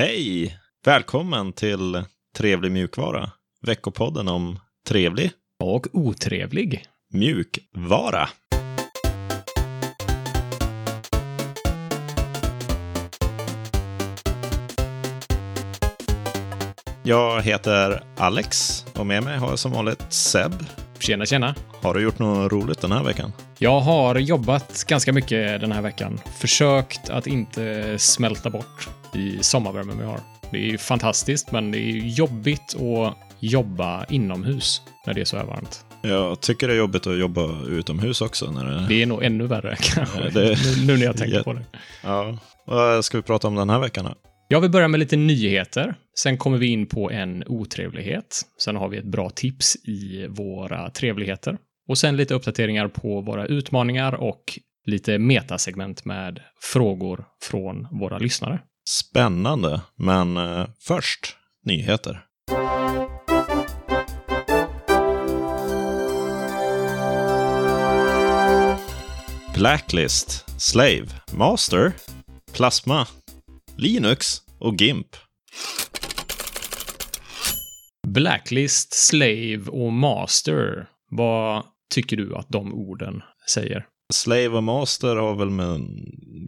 Hej! Välkommen till Trevlig mjukvara. Veckopodden om trevlig Och otrevlig. mjukvara. Jag heter Alex och med mig har jag som vanligt Seb. Tjena, tjena. Har du gjort något roligt den här veckan? Jag har jobbat ganska mycket den här veckan. Försökt att inte smälta bort i sommarvärmen vi har. Det är ju fantastiskt, men det är jobbigt att jobba inomhus när det är så här varmt. Jag tycker det är jobbigt att jobba utomhus också. När det... Det är nog ännu värre kanske, det- nu, nu när jag tänker på det. Ja. Vad ska vi prata om den här veckan då? Jag vill börja med lite nyheter. Sen kommer vi in på en otrevlighet. Sen har vi ett bra tips i våra trevligheter. Och sen lite uppdateringar på våra utmaningar och lite metasegment med frågor från våra lyssnare. Spännande, men eh, först nyheter. Blacklist, Slave, Master, Plasma, Linux och GIMP. Blacklist, Slave och Master. Vad tycker du att de orden säger? Slave och Master har väl med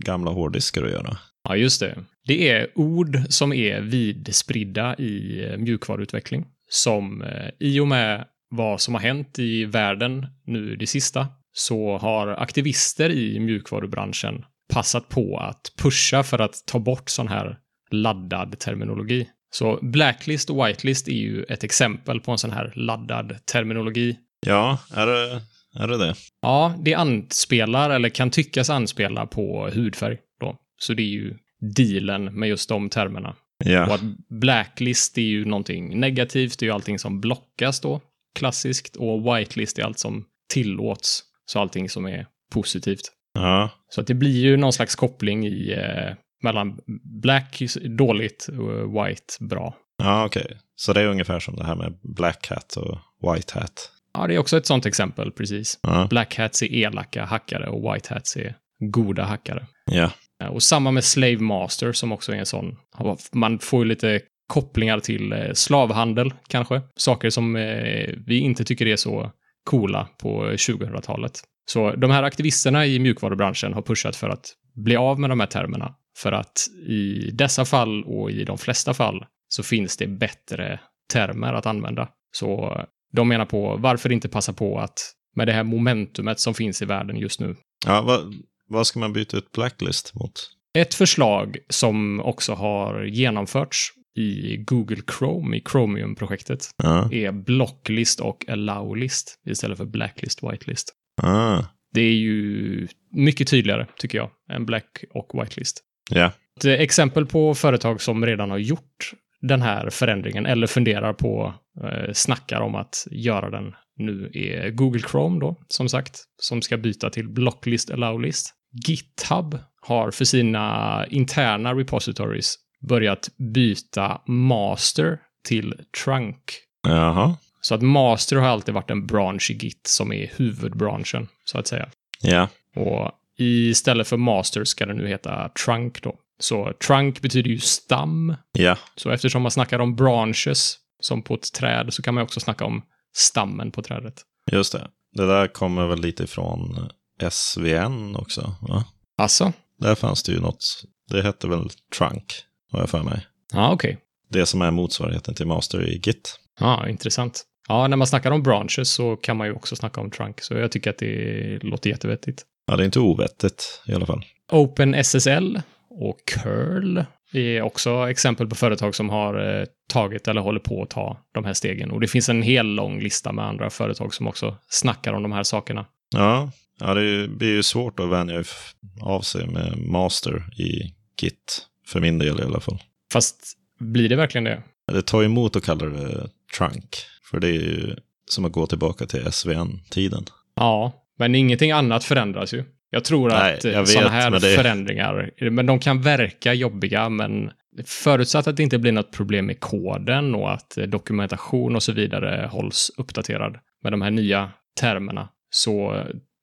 gamla hårddiskar att göra? Ja, just det. Det är ord som är vidspridda i mjukvaruutveckling. Som eh, i och med vad som har hänt i världen nu det sista så har aktivister i mjukvarubranschen passat på att pusha för att ta bort sån här laddad terminologi. Så blacklist och whitelist är ju ett exempel på en sån här laddad terminologi. Ja, är det är det? det? Ja, det anspelar, eller kan tyckas anspela på hudfärg då. Så det är ju dealen med just de termerna. Och Ja, att blacklist är ju någonting negativt, det är ju allting som blockas då, klassiskt. Och whitelist är allt som tillåts, så allting som är positivt. Ja, Så att det blir ju någon slags koppling i eh, mellan black dåligt och white bra. ja okej. Så det är ungefär som det här med Black Hat och White Hat. Ja, det är också ett sånt exempel, precis. Ja, Black hats är elaka hackare och white hats är goda hackare. ja. Eh, Och samma med Slave Master som också är en sån. Man får ju lite kopplingar till eh, slavhandel kanske. Saker som eh, vi inte tycker är så coola på 2000-talet. Så de här aktivisterna i mjukvarubranschen har pushat för att bli av med de här termerna. För att i dessa fall och i de flesta fall så finns det bättre termer att använda. Så de menar på varför inte passa på att med det här momentumet som finns i världen just nu ja vad, vad ska man byta ut Blacklist mot? Ett förslag som också har genomförts i Google Chrome, i Chromium-projektet, Ja, är blocklist och allowlist istället för blacklist, whitelist. Ah, Det är ju mycket tydligare, tycker jag, än black och whitelist. ja. Ett exempel på företag som redan har gjort den här förändringen eller funderar på, eh, snackar om att göra den nu är Google Chrome då, som sagt, som ska byta till blocklist allowlist. GitHub har för sina interna repositories börjat byta master till trunk. Jaha. Så att master har alltid varit en bransch i Git som är huvudbranschen, så att säga. Ja, Och istället för master ska det nu heta trunk då. Så trunk betyder ju stam. ja, Så eftersom man snackar om branches som på ett träd så kan man också snacka om stammen på trädet. just det. Det där kommer väl lite ifrån SVN också, va? Alltså? Där fanns det ju något, det hette väl Trunk, har jag för mig. Ja, okej. Det som är motsvarigheten till Master i Git. Ja, intressant. Ja, när man snackar om branches så kan man ju också snacka om trunk. Så jag tycker att det låter jättevettigt. Ja, det är inte ovettigt i alla fall. OpenSSL och curl är också exempel på företag som har eh, tagit eller håller på att ta de här stegen. Och det finns en hel lång lista med andra företag som också snackar om de här sakerna. Ja, ja det blir ju svårt att vänja av sig med Master i Git. För min del i alla fall. Fast blir det verkligen det? Det tar emot att kalla det Trunk. För det är ju som att gå tillbaka till SVN-tiden. Ja, men ingenting annat förändras ju. Jag tror Nej, att jag eh, sådana här men det- förändringar, men de kan verka jobbiga, men förutsatt att det inte blir något problem med koden och att eh, dokumentation och så vidare hålls uppdaterad med de här nya termerna, så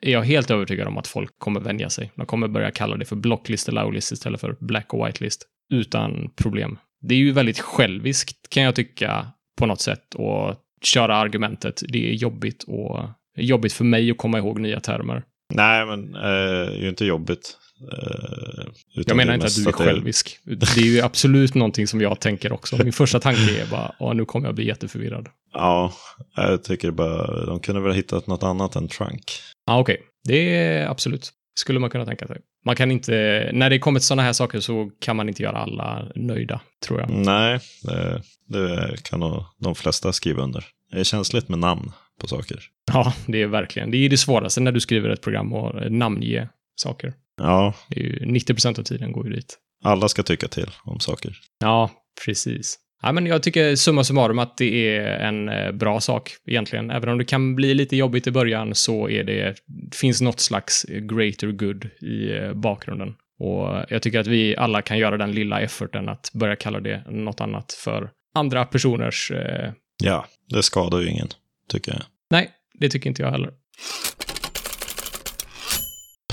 är jag helt övertygad om att folk kommer vänja sig. De kommer börja kalla det för blocklist eller allowlist istället för black och whitelist utan problem. Det är ju väldigt själviskt kan jag tycka på något sätt och köra argumentet. Det är jobbigt och jobbigt för mig att komma ihåg nya termer. Nej, men eh, det är ju inte jobbigt. Eh, Jag menar inte att du är självisk. Det är ju absolut någonting som jag tänker också. Min första tanke är bara, nu kommer jag bli jätteförvirrad. Ja, jag tycker bara de kunde väl ha hittat något annat än trunk. Ja, okej. Det är absolut. Skulle man kunna tänka sig. Man kan inte, när det kommer till sådana här saker så kan man inte göra alla nöjda, tror jag. Nej, det, det kan nog de flesta skriva under. Det är känsligt med namn på saker. Ja, det är verkligen. Det är det svåraste när du skriver ett program och namnge saker. Ja, Det är ju 90% av tiden går ju dit. alla ska tycka till om saker. Ja, precis. Ja, men jag tycker summa summarum att det är en eh, bra sak egentligen. Även om det kan bli lite jobbigt i början så är det, finns något slags greater good i eh, bakgrunden. Och jag tycker att vi alla kan göra den lilla efforten att börja kalla det något annat för andra personers... Eh... Ja, det skadar ju ingen, tycker jag. Nej, det tycker inte jag heller.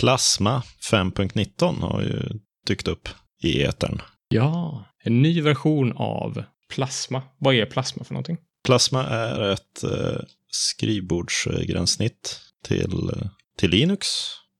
Plasma 5.19 har ju dykt upp i etern. Ja, en ny version av Plasma. Vad är Plasma för någonting? Plasma är ett eh, skrivbordsgränssnitt till, eh, till Linux.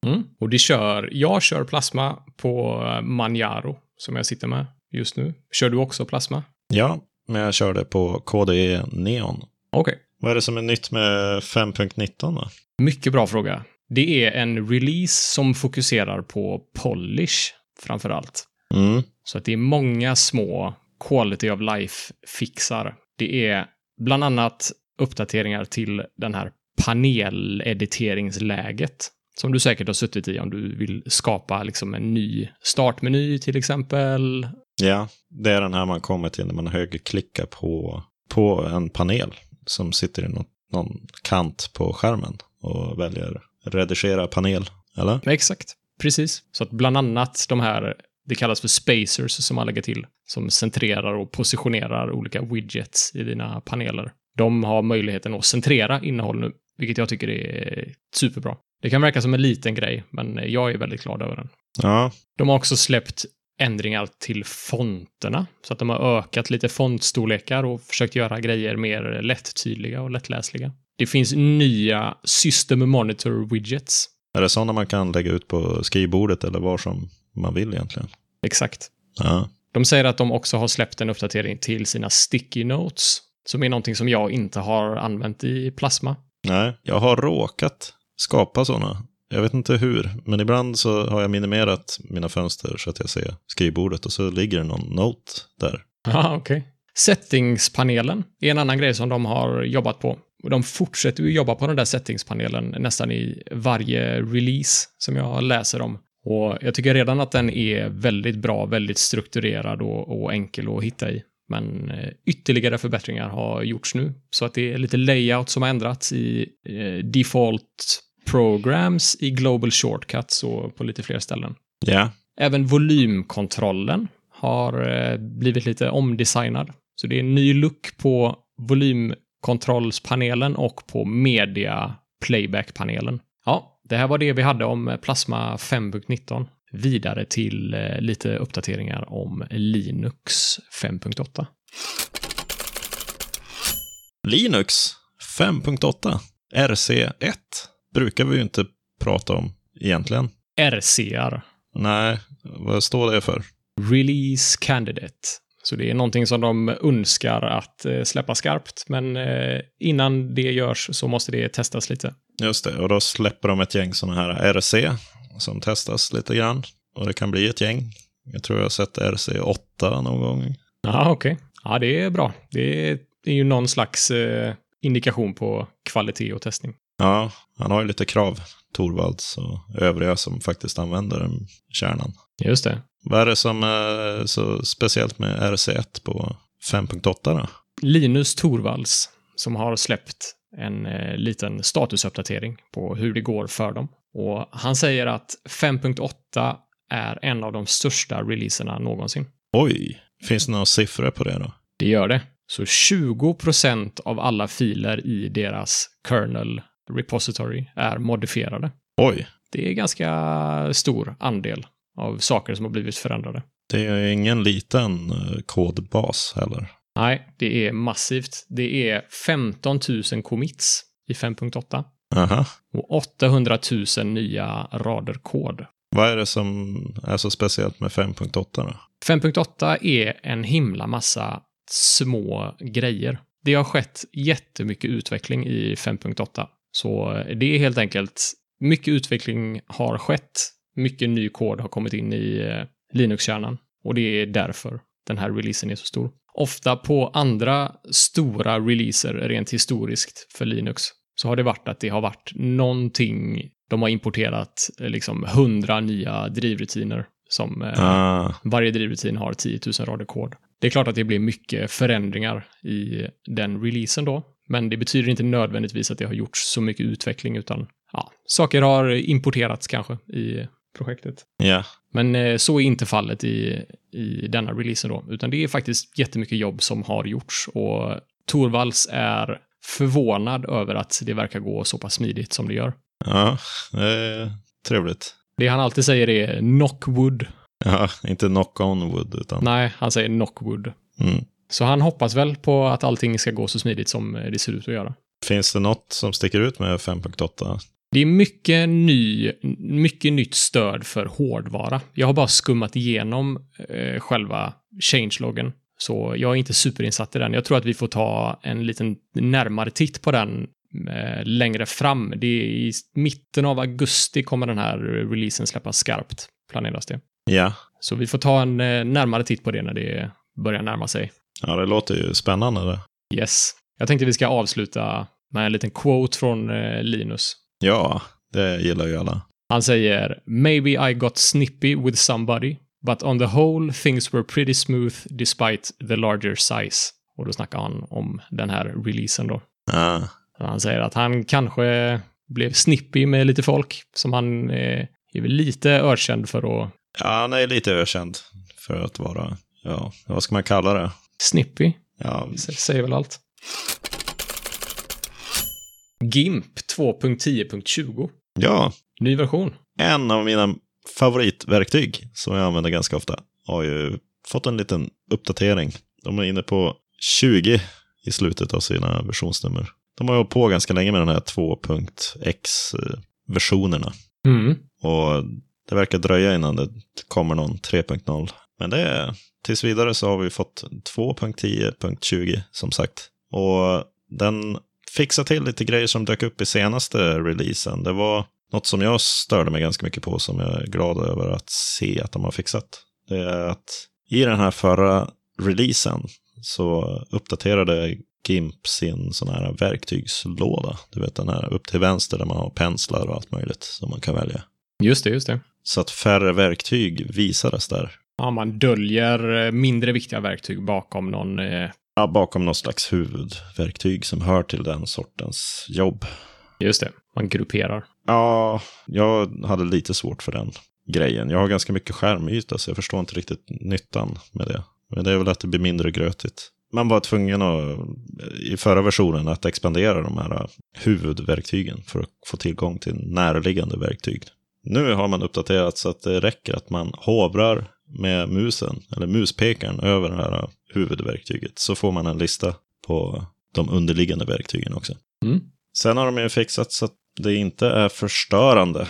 Mm. Och det kör, jag kör Plasma på Manjaro som jag sitter med just nu. Kör du också Plasma? Ja, men jag körde på KDE Neon. Okej. Vad är det som är nytt med 5.19 då? Mycket bra fråga. Det är en release som fokuserar på polish framför allt. Mm. Så att det är många små quality of life-fixar. Det är bland annat uppdateringar till den här panelediteringsläget som du säkert har suttit i om du vill skapa liksom en ny startmeny till exempel. Ja, det är den här man kommer till när man högerklickar på, på en panel som sitter i någon, någon kant på skärmen och väljer redigera panel, eller? Exakt, precis. Så att bland annat de här, det kallas för spacers som man lägger till, som centrerar och positionerar olika widgets i dina paneler. De har möjligheten att centrera innehåll nu, vilket jag tycker är superbra. Det kan verka som en liten grej, men jag är väldigt glad över den. Ja, De har också släppt ändringar till fonterna, så att de har ökat lite fontstorlekar och försökt göra grejer mer lättydliga och lättläsliga. Det finns nya System Monitor Widgets. är det sådana man kan lägga ut på skrivbordet eller var som man vill egentligen? Exakt. Ja, De säger att de också har släppt en uppdatering till sina sticky notes, som är någonting som jag inte har använt i Plasma. nej, jag har råkat skapa sådana. Jag vet inte hur, men ibland så har jag minimerat mina fönster så att jag ser skrivbordet och så ligger det någon note där. Ja, okej. Settingspanelen är en annan grej som de har jobbat på. Och de fortsätter ju jobba på den där settingspanelen nästan i varje release som jag läser om. Och jag tycker redan att den är väldigt bra, väldigt strukturerad och, och enkel att hitta i. Men eh, ytterligare förbättringar har gjorts nu. Så att det är lite layout som har ändrats i eh, default programs, i global shortcuts och på lite fler ställen. Ja, Även volymkontrollen har eh, blivit lite omdesignad. Så det är en ny look på volymkontrollspanelen och på media playback-panelen. Det här var det vi hade om Plasma 5.19. Vidare till eh, lite uppdateringar om Linux 5.8. Linux 5.8, RC1, brukar vi ju inte prata om egentligen. RCR, Nej, vad står det för? Release Candidate. Så det är någonting som de önskar att eh, släppa skarpt, men eh, innan det görs så måste det testas lite. Just det, och då släpper de ett gäng sådana här RC som testas lite grann. Och det kan bli ett gäng. Jag tror jag har sett RC8 någon gång. Ja, okej. Ja, det är bra. Det är, det är ju någon slags eh, indikation på kvalitet och testning. Ja, han har ju lite krav, Torvalds och övriga som faktiskt använder kärnan. Just det. Vad är det som är så speciellt med RC1 på 5.8 då? Linus Torvalds som har släppt en eh, liten statusuppdatering på hur det går för dem. Och han säger att 5.8 är en av de största releaserna någonsin. Oj, finns det några siffror på det då? Det gör det. Så 20% av alla filer i deras kernel repository är modifierade. Oj, Det är ganska stor andel av saker som har blivit förändrade. Det är ingen liten eh, kodbas heller. Nej, det är massivt. Det är 15 000 commits i 5.8 Aha. och 800 000 nya rader kod. Vad är det som är så speciellt med 5.8 då? 5.8 är en himla massa små grejer. Det har skett jättemycket utveckling i 5.8. Så det är helt enkelt mycket utveckling har skett. Mycket ny kod har kommit in i eh, Linux-kärnan och det är därför den här releasen är så stor. Ofta på andra stora releaser rent historiskt för Linux så har det varit att det har varit någonting de har importerat eh, liksom hundra nya drivrutiner som eh, Ah, varje drivrutin har 10 000 rader kod. Det är klart att det blir mycket förändringar i den releasen då, men det betyder inte nödvändigtvis att det har gjorts så mycket utveckling, utan ja, saker har importerats kanske i projektet. ja. Men eh, så är inte fallet i, i denna releasen då, utan det är faktiskt jättemycket jobb som har gjorts och Torvalds är förvånad över att det verkar gå så pass smidigt som det gör. Ja, det är trevligt. Det han alltid säger är knockwood. Ja, inte knock on wood, utan... Nej, han säger knockwood. Mm. Så han hoppas väl på att allting ska gå så smidigt som det ser ut att göra. Finns det något som sticker ut med 5.8? Det är mycket, ny, mycket nytt stöd för hårdvara. Jag har bara skummat igenom eh, själva changeloggen, så jag är inte superinsatt i den. Jag tror att vi får ta en liten närmare titt på den eh, längre fram. Det är i mitten av augusti kommer den här releasen släppas skarpt, planeras det. Ja. Så vi får ta en eh, närmare titt på det när det börjar närma sig. Ja, det låter ju spännande det. Yes. Jag tänkte vi ska avsluta med en liten quote från eh, Linus. Ja, det gillar ju alla. Han säger “Maybe I got snippy with somebody, but on the whole things were pretty smooth despite the larger size”. Och då snackar han om den här releasen då. Ja, Han säger att han kanske blev snippy med lite folk som han eh, är väl lite ökänd för att... ja han är lite ökänd för att vara, ja, vad ska man kalla det? Snippy, Ja, s- säger väl allt. GIMP 2.10.20. ja Ny version. en av mina favoritverktyg som jag använder ganska ofta har ju fått en liten uppdatering. De är inne på 20 i slutet av sina versionsnummer. De har hållit på ganska länge med den här 2.x-versionerna. Mm. Och det verkar dröja innan det kommer någon 3.0. Men det är, tills vidare så har vi fått 2.10.20 som sagt. Och den fixar till lite grejer som dök upp i senaste releasen. Det var något som jag störde mig ganska mycket på som jag är glad över att se att de har fixat. Det är att i den här förra releasen så uppdaterade GIMP sin sån här verktygslåda. Du vet den här upp till vänster där man har penslar och allt möjligt som man kan välja. Just det, just det. Så att färre verktyg visades där. Ja, man döljer eh, mindre viktiga verktyg bakom någon... Eh, Ja, bakom något slags huvudverktyg som hör till den sortens jobb. just det, man grupperar. Ja, jag hade lite svårt för den grejen. Jag har ganska mycket skärmyta så jag förstår inte riktigt nyttan med det. Men det är väl att det blir mindre grötigt. Man var tvungen att, i förra versionen att expandera de här huvudverktygen för att få tillgång till närliggande verktyg. Nu har man uppdaterat så att det räcker att man hovrar med musen, eller muspekaren, över det här huvudverktyget. Så får man en lista på de underliggande verktygen också. Mm. Sen har de ju fixat så att det inte är förstörande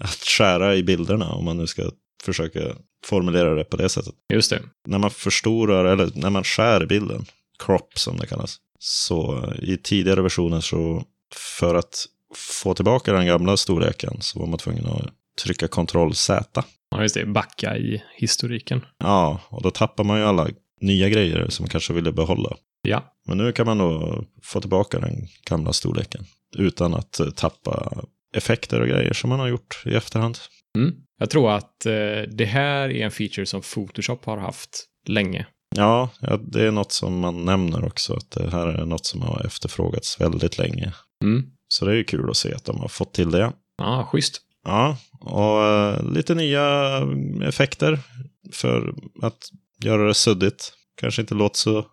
att skära i bilderna, om man nu ska försöka formulera det på det sättet. Just det. När man förstorar, eller när man skär bilden, crop som det kallas, så i tidigare versioner så för att få tillbaka den gamla storleken så var man tvungen att trycka Ctrl Z. Ja, just det. Backa i historiken. Ja, och då tappar man ju alla nya grejer som man kanske ville behålla. Ja. Men nu kan man då få tillbaka den gamla storleken utan att eh, tappa effekter och grejer som man har gjort i efterhand. Mm. Jag tror att eh, det här är en feature som Photoshop har haft länge. Ja, ja, det är något som man nämner också, att det här är något som har efterfrågats väldigt länge. Mm. Så det är ju kul att se att de har fått till det. Ja, schysst. Ja, och eh, lite nya effekter för att göra det suddigt. Kanske inte låter så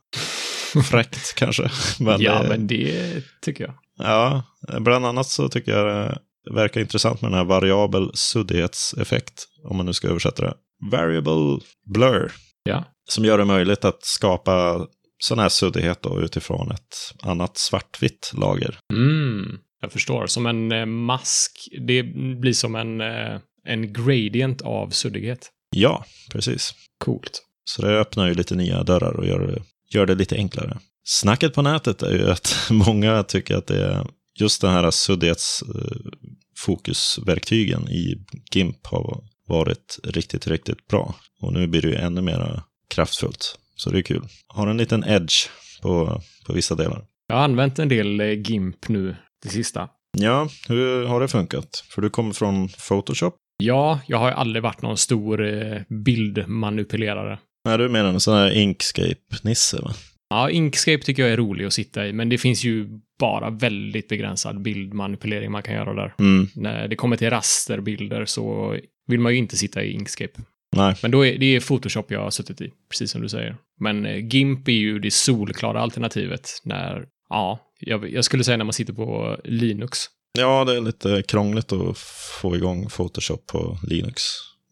fräckt kanske. Men ja, det, men det tycker jag. ja, bland annat så tycker jag det verkar intressant med den här variabel suddighetseffekt, om man nu ska översätta det. Variable Blur. Ja. Som gör det möjligt att skapa sån här suddighet då, utifrån ett annat svartvitt lager. Mm, jag förstår. Som en eh, mask. Det blir som en, eh, en gradient av suddighet. Ja, precis. Coolt. Så det öppnar ju lite nya dörrar och gör det, gör det lite enklare. Snacket på nätet är ju att många tycker att det är just den här suddighetsfokusverktygen i GIMP har varit riktigt, riktigt bra. Och nu blir det ju ännu mer kraftfullt. Så det är kul. Har en liten edge på, på vissa delar. Jag har använt en del eh, GIMP nu, det sista. Ja, hur har det funkat? För du kommer från Photoshop. Ja, jag har ju aldrig varit någon stor eh, bildmanipulerare. Är du mer en sån här Inkscape-nisse? Va? Ja, Inkscape tycker jag är rolig att sitta i, men det finns ju bara väldigt begränsad bildmanipulering man kan göra där. Mm. När det kommer till rasterbilder så vill man ju inte sitta i Inkscape. Nej. Men då är det är Photoshop jag har suttit i, precis som du säger. Men eh, GIMP är ju det solklara alternativet när, ja, jag, jag skulle säga när man sitter på Linux. Ja, det är lite krångligt att få igång Photoshop på Linux,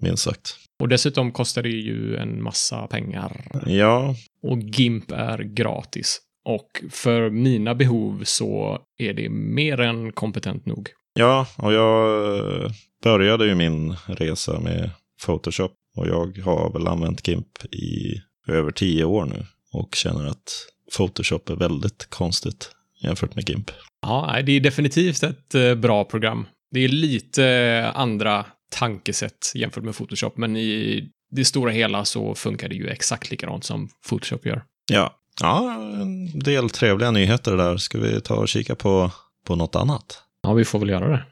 minst sagt. Och dessutom kostar det ju en massa pengar. Ja, Och GIMP är gratis. Och för mina behov så är det mer än kompetent nog. ja, och jag eh, började ju min resa med Photoshop och jag har väl använt GIMP i över tio år nu och känner att Photoshop är väldigt konstigt jämfört med GIMP. Ja, det är definitivt ett eh, bra program. Det är lite andra tankesätt jämfört med Photoshop, men i det stora hela så funkar det ju exakt likadant som Photoshop gör. Ja, ja en del trevliga nyheter där. Ska vi ta och kika på, på något annat? Ja, vi får väl göra det.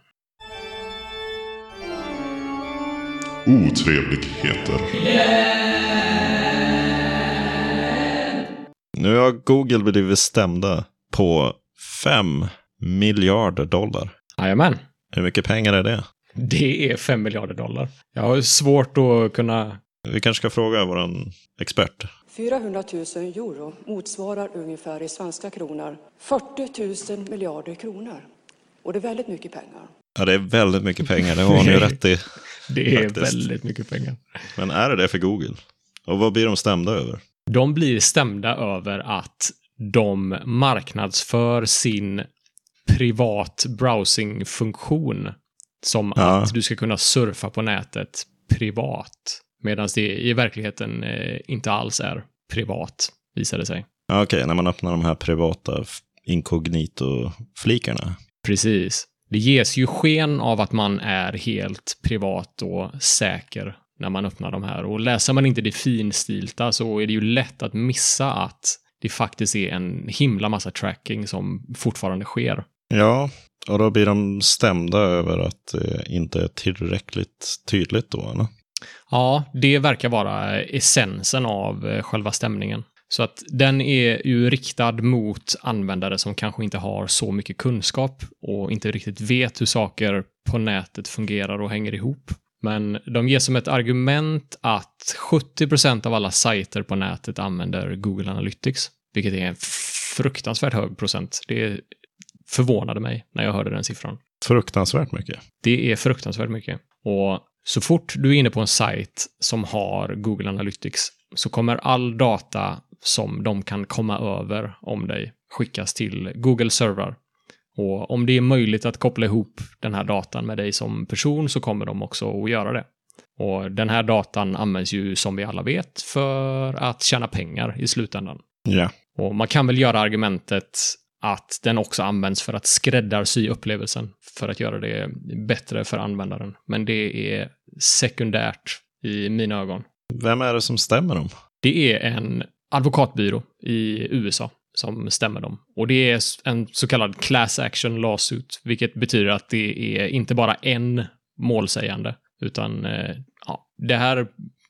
Otrevligheter. Nu har Google blivit stämda på 5 miljarder dollar. Jajamän. Hur mycket pengar är det? Det är 5 miljarder dollar. Jag har svårt att kunna... Vi kanske ska fråga vår expert. 400 000 euro motsvarar ungefär i svenska kronor 40 000 miljarder kronor. Och det är väldigt mycket pengar. Ja, det är väldigt mycket pengar, det har ni rätt i. Det är Faktiskt. väldigt mycket pengar. Men är det det för Google? Och vad blir de stämda över? De blir stämda över att de marknadsför sin privat browsingfunktion som Ja. att du ska kunna surfa på nätet privat. Medan det i verkligheten eh, inte alls är privat, visar det sig. Okej, när man öppnar de här privata inkognito-flikarna. Precis. Det ges ju sken av att man är helt privat och säker när man öppnar de här. Och läser man inte det finstilta så är det ju lätt att missa att det faktiskt är en himla massa tracking som fortfarande sker. Ja, och då blir de stämda över att det inte är tillräckligt tydligt då, eller? Ja, det verkar vara essensen av eh, själva stämningen. Så att den är ju riktad mot användare som kanske inte har så mycket kunskap och inte riktigt vet hur saker på nätet fungerar och hänger ihop. Men de ger som ett argument att 70% av alla sajter på nätet använder Google Analytics, vilket är en fruktansvärt hög procent. Det förvånade mig när jag hörde den siffran. Fruktansvärt mycket. Det är fruktansvärt mycket. Och så fort du är inne på en sajt som har Google Analytics så kommer all data som de kan komma över om dig skickas till Google servrar. Och om det är möjligt att koppla ihop den här datan med dig som person så kommer de också att göra det. Och den här datan används ju som vi alla vet för att tjäna pengar i slutändan. Ja. Och man kan väl göra argumentet att den också används för att skräddarsy upplevelsen för att göra det bättre för användaren. Men det är sekundärt i mina ögon. Vem är det som stämmer dem? Det är en advokatbyrå i USA som stämmer dem. Och det är en så kallad class action lawsuit, vilket betyder att det är inte bara en målsägande, utan eh, ja, det här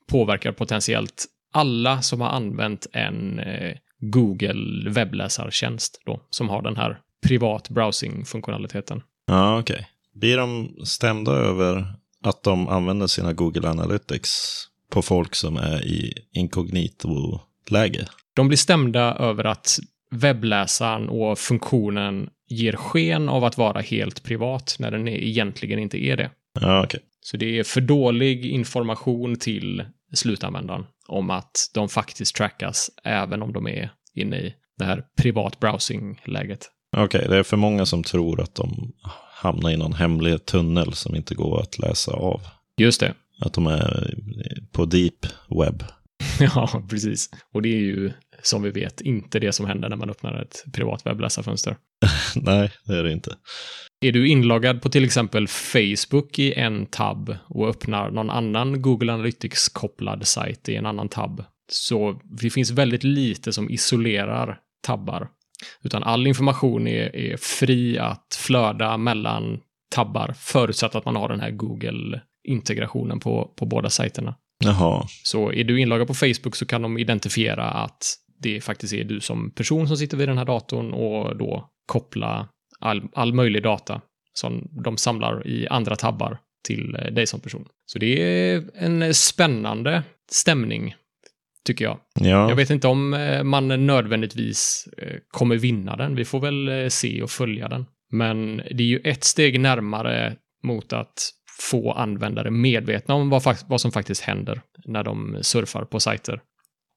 påverkar potentiellt alla som har använt en eh, Google webbläsartjänst då, som har den här privat browsing-funktionaliteten. Ja, okej. Blir de stämda över att de använder sina Google Analytics på folk som är i inkognito-läge? De blir stämda över att webbläsaren och funktionen ger sken av att vara helt privat när den egentligen inte är det. Ja, okej. Så det är för dålig information till slutanvändaren om att de faktiskt trackas även om de är inne i det här privat browsing-läget. Okej, det är för många som tror att de hamnar i någon hemlig tunnel som inte går att läsa av. Just det. Att de är på deep web. Ja, precis. Och det är ju, som vi vet, inte det som händer när man öppnar ett privat webbläsarfönster. Nej, det är det inte. Är du inloggad på till exempel Facebook i en tab och öppnar någon annan Google Analytics-kopplad sajt i en annan tab, så det finns väldigt lite som isolerar tabbar. Utan all information är, är fri att flöda mellan tabbar, förutsatt att man har den här Google-integrationen på, på båda sajterna. Jaha, Så är du inloggad på Facebook så kan de identifiera att det faktiskt är du som person som sitter vid den här datorn och då koppla all, all möjlig data som de samlar i andra tabbar till eh, dig som person. Så det är en spännande stämning, tycker jag. ja. Jag vet inte om eh, man nödvändigtvis eh, kommer vinna den. Vi får väl se och följa den. Men det är ju ett steg närmare mot att få användare medvetna om vad, vad som faktiskt händer när de surfar på sajter.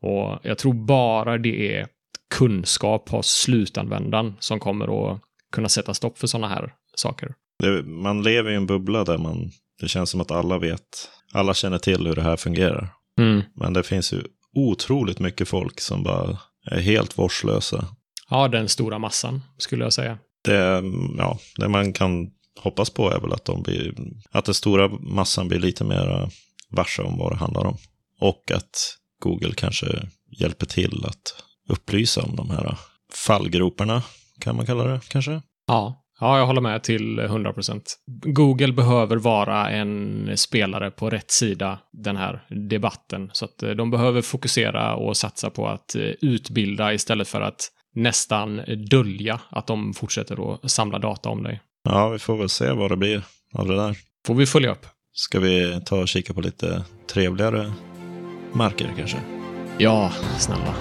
Och jag tror bara det är kunskap hos slutanvändaren som kommer att kunna sätta stopp för sådana här saker. Det, man lever i en bubbla där man, det känns som att alla vet, alla känner till hur det här fungerar. Mm. Men det finns ju otroligt mycket folk som bara är helt vårdslösa. Ja, den stora massan, skulle jag säga. Det, ja, det man kan hoppas på är väl att, de blir, att den stora massan blir lite mer varse om vad det handlar om. Och att Google kanske hjälper till att upplysa om de här fallgroparna, kan man kalla det kanske? Ja, ja jag håller med till 100%. Google behöver vara en spelare på rätt sida den här debatten. Så att eh, de behöver fokusera och satsa på att eh, utbilda istället för att nästan dölja att de fortsätter att samla data om dig. Ja, vi får väl se vad det blir av det där. Får vi följa upp? Ska vi ta och kika på lite trevligare marker kanske? Ja, snälla.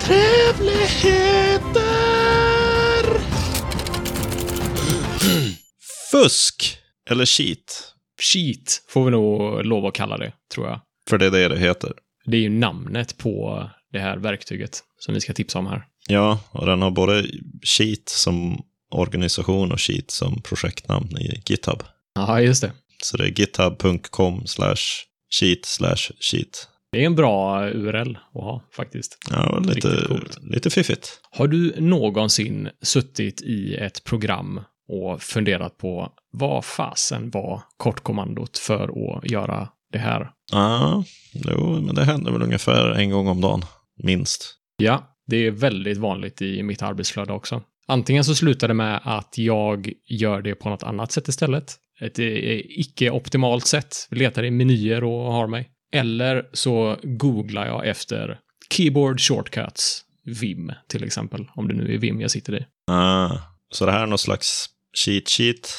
Trevligheter! Fusk! Eller cheat. Cheat får vi nog lov att kalla det, tror jag. För det är det det heter. Det är ju namnet på det här verktyget som vi ska tipsa om här. Ja, och den har både cheat som organisation och cheat som projektnamn i GitHub. Ja, just det. Så det är github.com slash cheat slash cheat. Det är en bra URL att ha, faktiskt. Ja, lite, lite fiffigt. Har du någonsin suttit i ett program och funderat på vad fasen var kortkommandot för att göra det här? Ja, jo, men det händer väl ungefär en gång om dagen, minst. Ja, det är väldigt vanligt i mitt arbetsflöde också. Antingen så slutar det med att jag gör det på något annat sätt istället. Ett eh, icke-optimalt sätt. Letar i menyer och har mig. Eller så googlar jag efter keyboard shortcuts. Vim till exempel. Om det nu är Vim jag sitter i. Ah, så det här är någon slags cheat sheet.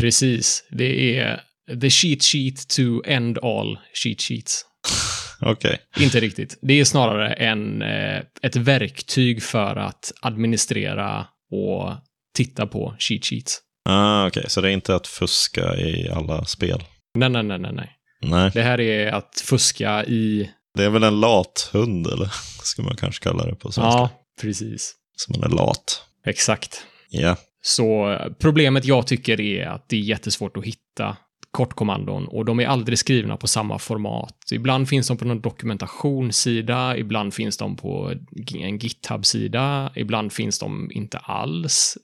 Precis. Det är the cheat sheet to end all cheat sheets. Okej. Inte riktigt. Det är snarare en, eh, ett verktyg för att administrera och titta på cheat sheets. Ah, okej, så det är inte att fuska i alla spel. Nej, nej, nej, nej, nej. Det här är att fuska i... det är väl en lat hund, eller? Ska man kanske kalla det på svenska. Ja, precis. Så man är lat. Exakt. Ja. Så problemet jag tycker är att det är jättesvårt att hitta kortkommandon och de är aldrig skrivna på samma format. Ibland finns de på någon dokumentationssida, ibland finns de på en GitHub-sida, ibland finns de inte alls.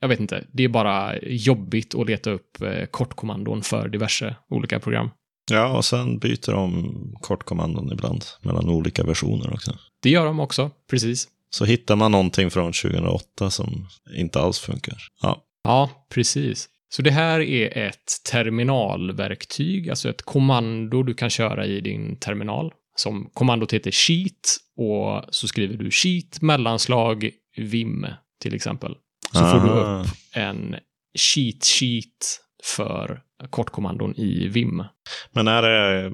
Jag vet inte, det är bara jobbigt att leta upp eh, kortkommandon för diverse olika program. Ja, och sen byter de kortkommandon ibland mellan olika versioner också. Det gör de också, precis. Så hittar man någonting från 2008 som inte alls funkar. Ja, Ja, precis. Så det här är ett terminalverktyg, alltså ett kommando du kan köra i din terminal. Som kommandot heter sheet och så skriver du sheet mellanslag vim till exempel. Så får du Ah. upp en cheat sheet för kortkommandon i vim. Men är det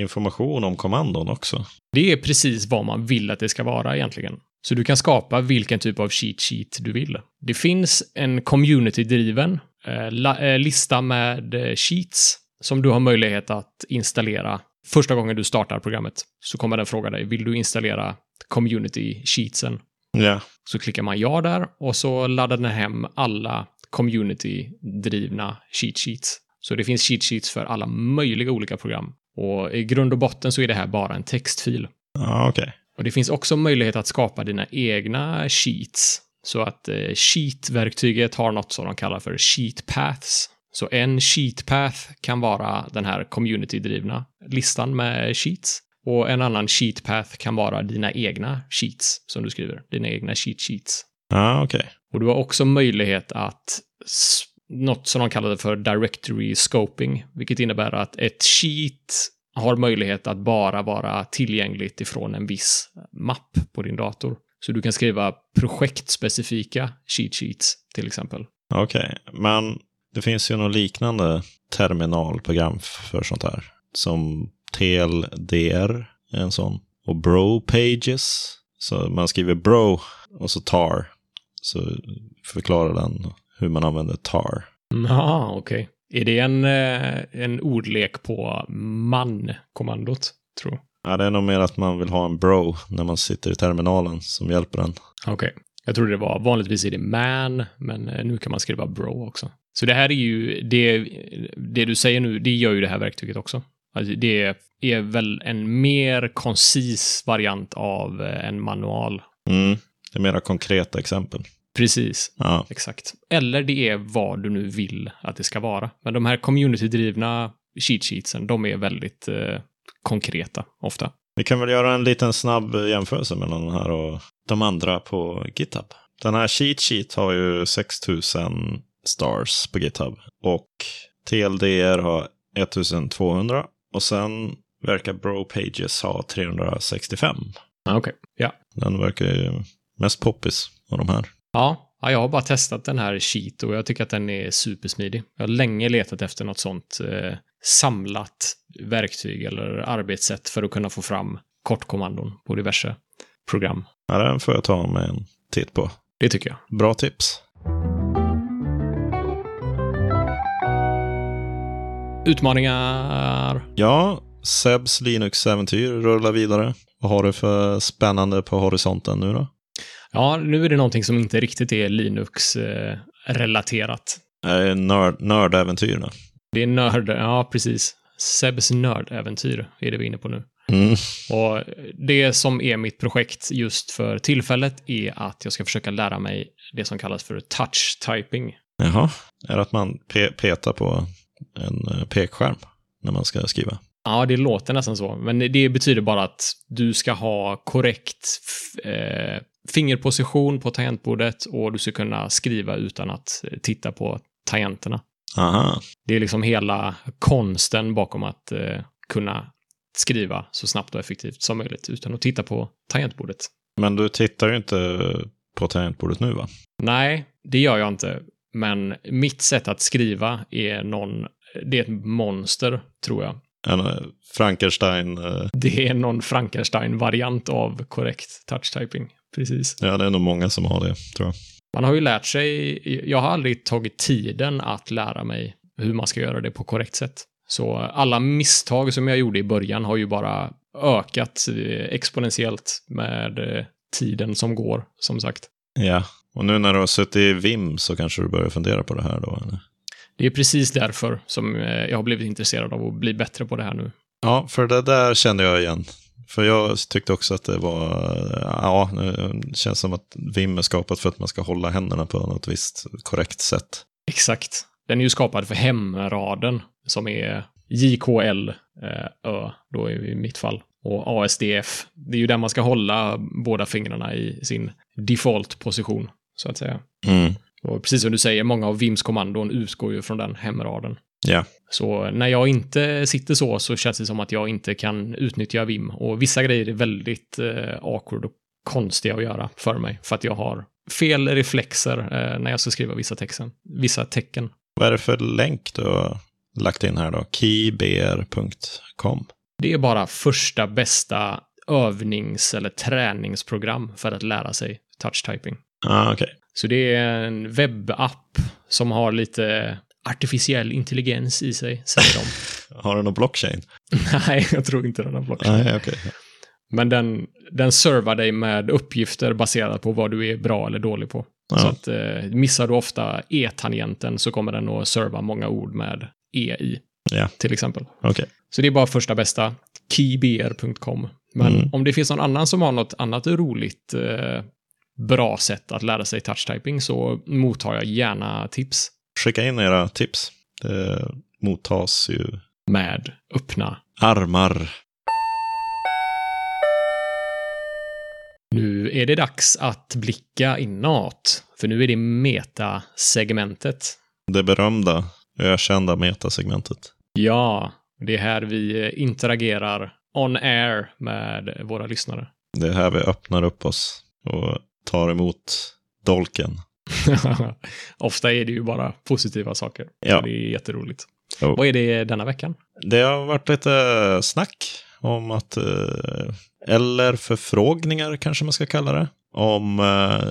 information om kommandon också? Det är precis vad man vill att det ska vara egentligen. Så du kan skapa vilken typ av cheat sheet du vill. Det finns en community-driven eh, eh, lista med eh, sheets som du har möjlighet att installera första gången du startar programmet så kommer den fråga dig, vill du installera community sheetsen? Ja. Så klickar man ja där och så laddar den hem alla community-drivna cheat sheets. Så det finns cheat sheets för alla möjliga olika program. Och i grund och botten så är det här bara en textfil. Ja, okej. Och det finns också möjlighet att skapa dina egna sheets. Så att eh, sheet-verktyget har något som de kallar för sheet paths. Så en sheet path kan vara den här community-drivna listan med sheets. Och en annan sheet path kan vara dina egna sheets som du skriver. Dina egna cheat sheets. Ja, okej. Och du har också möjlighet att något som de kallade för directory scoping, vilket innebär att ett sheet har möjlighet att bara vara tillgängligt ifrån en viss mapp på din dator. Så du kan skriva projektspecifika cheat sheets till exempel. Okej, men det finns ju något liknande terminalprogram för sånt här. Som TLDR är en sån. Och Bro Pages. Så man skriver Bro och så tar. Så förklarar den hur man använder tar. Ja, okej. Är det en, eh, en ordlek på man-kommandot, tror jag? Ja, det är nog mer att man vill ha en bro när man sitter i terminalen som hjälper en. Okej. Jag trodde det var, vanligtvis är det man, men eh, nu kan man skriva bro också. Så det här är ju, det, det du säger nu, det gör ju det här verktyget också. Alltså det är väl en mer koncis variant av eh, en manual. Mm. Det är mera konkreta exempel. Precis, Ja, exakt. Eller det är vad du nu vill att det ska vara. Men de här community-drivna cheat sheetsen, de är väldigt eh, konkreta ofta. vi kan väl göra en liten snabb jämförelse mellan den här och de andra på GitHub. Den här cheat sheet har ju 6000 stars på GitHub och TLDR har 1200 och sen verkar Bro Pages ha 365. Ah, Okej, ja. Den verkar ju mest poppis av de här. Ja, ja, jag har bara testat den här Sheet och jag tycker att den är supersmidig. Jag har länge letat efter något sånt eh, samlat verktyg eller arbetssätt för att kunna få fram kortkommandon på diverse program. Ja, den får jag ta med en titt på. Det tycker jag. Bra tips. Utmaningar. Ja, Sebs Linux-äventyr rullar vidare. Vad har du för spännande på horisonten nu då? Ja, nu är det någonting som inte riktigt är Linux-relaterat. Är nörd? Det är nörd, ja precis. Sebs nördäventyr är det vi är inne på nu. Mm. Och det som är mitt projekt just för tillfället är att jag ska försöka lära mig det som kallas för touch typing. Jaha, är det att man pe petar på en eh, pekskärm när man ska skriva? Ja, det låter nästan så. Men det betyder bara att du ska ha korrekt eh, fingerposition på tangentbordet och du ska kunna skriva utan att eh, titta på tangenterna. Aha, Det är liksom hela konsten bakom att eh, kunna skriva så snabbt och effektivt som möjligt utan att titta på tangentbordet. men du tittar ju inte på tangentbordet nu va? Nej, det gör jag inte. Men mitt sätt att skriva är någon, det är ett monster, tror jag. En eh, Frankenstein, eh, Det är någon Frankenstein-variant av korrekt touch-typing. Precis. ja det är nog många som har det tror jag. Man har ju lärt sig, jag har aldrig tagit tiden att lära mig hur man ska göra det på korrekt sätt. Så alla misstag som jag gjorde i början har ju bara ökat eh, exponentiellt med tiden som går, som sagt. Ja, och nu när du har suttit i Vim så kanske du börjar fundera på det här då? Eller? Det är precis därför som eh, jag har blivit intresserad av att bli bättre på det här nu. Ja, för det där kände jag igen. För jag tyckte också att det var, ja, det känns som att Vim är skapat för att man ska hålla händerna på något visst korrekt sätt. Exakt. Den är ju skapad för hemraden som är JKL eh, Ö då i mitt fall. Och ASDF. Det är ju där man ska hålla båda fingrarna i sin default-position, så att säga. Mm. Och precis som du säger, många av Vims kommandon utgår ju från den hemraden. Ja, Så när jag inte sitter så, så känns det som att jag inte kan utnyttja Vim. Och vissa grejer är väldigt eh, awkward och konstiga att göra för mig. För att jag har fel reflexer eh, när jag ska skriva vissa, texten, vissa tecken. vad är det för länk du har lagt in här då? keybr.com. Det är bara första bästa övnings eller träningsprogram för att lära sig touch typing. Ah, okej. Så det är en webbapp som har lite artificiell intelligens i sig, säger de. Har den någon blockchain? Nej, jag tror inte den har blockchain. Nej, okej. Men den, den servar dig med uppgifter baserat på vad du är bra eller dålig på. Ja. Så att eh, missar du ofta e-tangenten så kommer den att serva många ord med e i, Ja. till exempel. Okej. Så det är bara första bästa, keybr.com. Men Mm. om det finns någon annan som har något annat roligt, eh, bra sätt att lära sig touchtyping så mottar jag gärna tips Skicka in era tips. Det mottas ju med öppna. armar. Nu är det dags att blicka inåt, för nu är det meta-segmentet. Det berömda, ökända metasegmentet. Ja, det är här vi interagerar on air med våra lyssnare. Det är här vi öppnar upp oss och tar emot dolken. Ofta är det ju bara positiva saker. Ja. Det är jätteroligt. Jo. Vad är det denna veckan? Det har varit lite snack om att, eh, eller förfrågningar kanske man ska kalla det, om eh,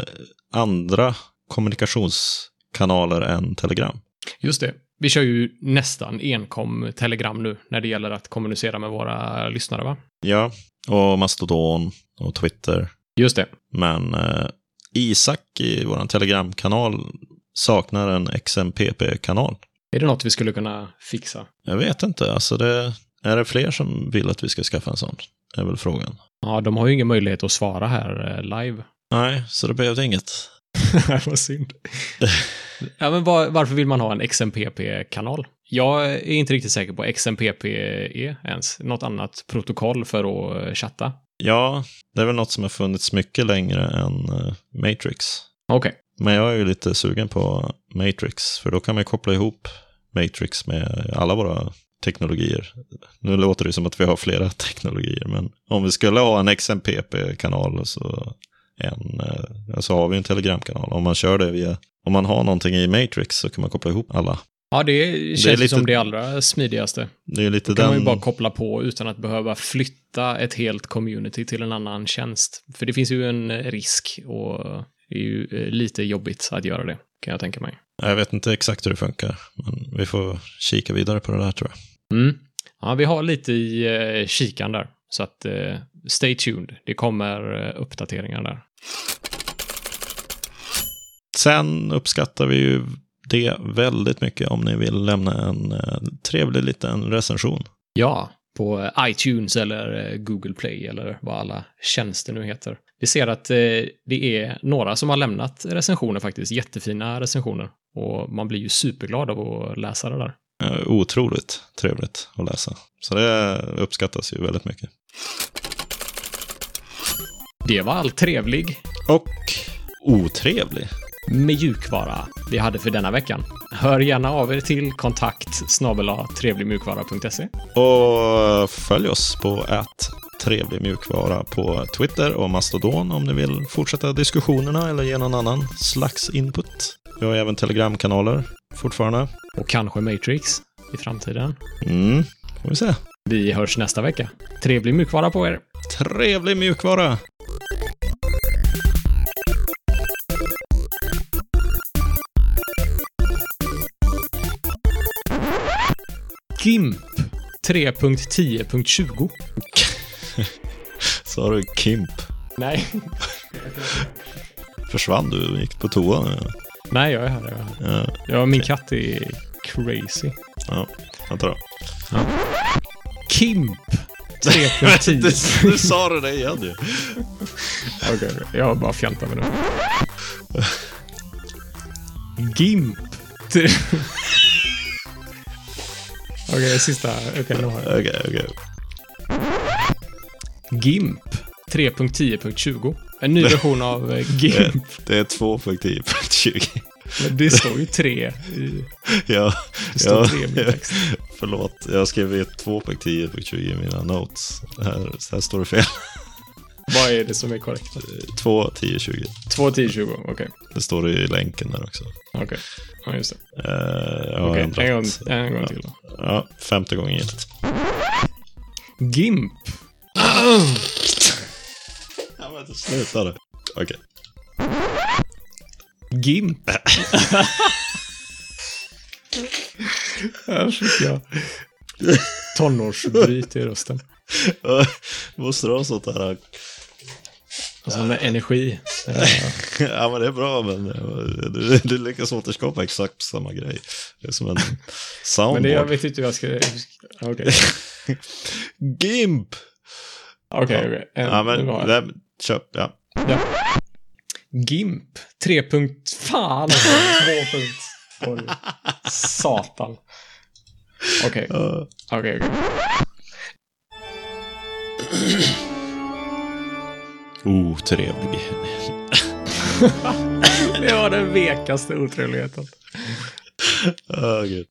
andra kommunikationskanaler än Telegram. Just det. Vi kör ju nästan enkom Telegram nu när det gäller att kommunicera med våra lyssnare, va? Ja, och Mastodon och Twitter. Just det. Men eh, Isak i vår Telegramkanal saknar en XMPP-kanal. Är det något vi skulle kunna fixa? Jag vet inte, alltså det, är det fler som vill att vi ska skaffa en sån? är väl frågan. Ja, de har ju ingen möjlighet att svara här eh, live. Nej, så det behövde inget. Vad synd. ja, men var, varför vill man ha en XMPP-kanal? Jag är inte riktigt säker på XMPP är ens. Något annat protokoll för att eh, chatta? Ja, det är väl något som har funnits mycket längre än eh, Matrix. Okej. Men jag är ju lite sugen på Matrix, för då kan man koppla ihop Matrix med alla våra teknologier. Nu låter det som att vi har flera teknologier, men om vi skulle ha en XMPP-kanal så, en, eh, så har vi en Telegram-kanal. Om man kör det via, om man har någonting i Matrix så kan man koppla ihop alla. Ja, det känns är ju lite- som det allra smidigaste. Det är lite Då kan man ju den... bara koppla på utan att behöva flytta ett helt community till en annan tjänst. För det finns ju en risk och det är ju eh, lite jobbigt att göra det, kan jag tänka mig. Jag vet inte exakt hur det funkar, men vi får kika vidare på det där tror jag. Mm. Ja, vi har lite i eh, kikan där. Så att eh, stay tuned. Det kommer eh, uppdateringar där. Sen uppskattar vi ju det väldigt mycket om ni vill lämna en eh, trevlig liten recension. Ja, på iTunes eller eh, Google Play eller vad alla tjänster nu heter. Vi ser att eh, det är några som har lämnat recensioner faktiskt, jättefina recensioner. Och man blir ju superglad av att läsa det där. Otroligt trevligt att läsa. Så det uppskattas ju väldigt mycket. Det var allt trevlig Och otrevlig. Mjukvara vi hade för denna veckan. Hör gärna av er till kontakt trevligmjukvara.se. Och följ oss på att trevlig mjukvara på Twitter och Mastodon om ni vill fortsätta diskussionerna eller ge någon annan slags input. Vi har även Telegramkanaler fortfarande. Och kanske Matrix i framtiden. Mm, får vi se. Vi hörs nästa vecka. Trevlig mjukvara på er! Trevlig mjukvara! GIMP 3.10.20. Sa du Kimp? Nej. Försvann du gick på toa? Nej, jag är här. Jag är här. Ja, Ja, min katt är crazy. ja. Vänta då. KIMP du, 3.10. du sa det där igen ju. Okej, okej. jag bara fjantar med det. GIMP. Tre- Okej, sista. Okej, nu har jag. Okej, okej. GIMP 3.10.20. En ny version av eh, GIMP. Det är 2.10.20. Men det står ju 3 i... Ja, Det står ja, 3 i min text. förlåt. Jag skrev 2.10.20 i mina notes. Här, här står det fel. Vad är det som är korrekt? 2.10.20. 2.10.20, okej. Det står i länken där också. Okej. Ja, just det. Eh, jag har Okej, ändrat. en gång, en gång till då. Ja, femte gången gillt. GIMP. Ja, men sluta då. Okej. GIMP. Här fick jag tonårsbryt i rösten. Måste du ha sånt här? Alltså med energi. ja, men det är bra, men du, du lyckas återskapa exakt samma grej. Det är som en soundboard. Men det, jag vet inte hur jag ska... Okej. Okay. GIMP! Okej, okay, okej. Okay. Ja, men det, köp, ja. ja. GIMP. Tre punkt... Fan alltså. Två punkt. Oj. Satan. Okej. Okej, okej. Otrevlig. det var den vekaste otrevligheten. Oh, Gud.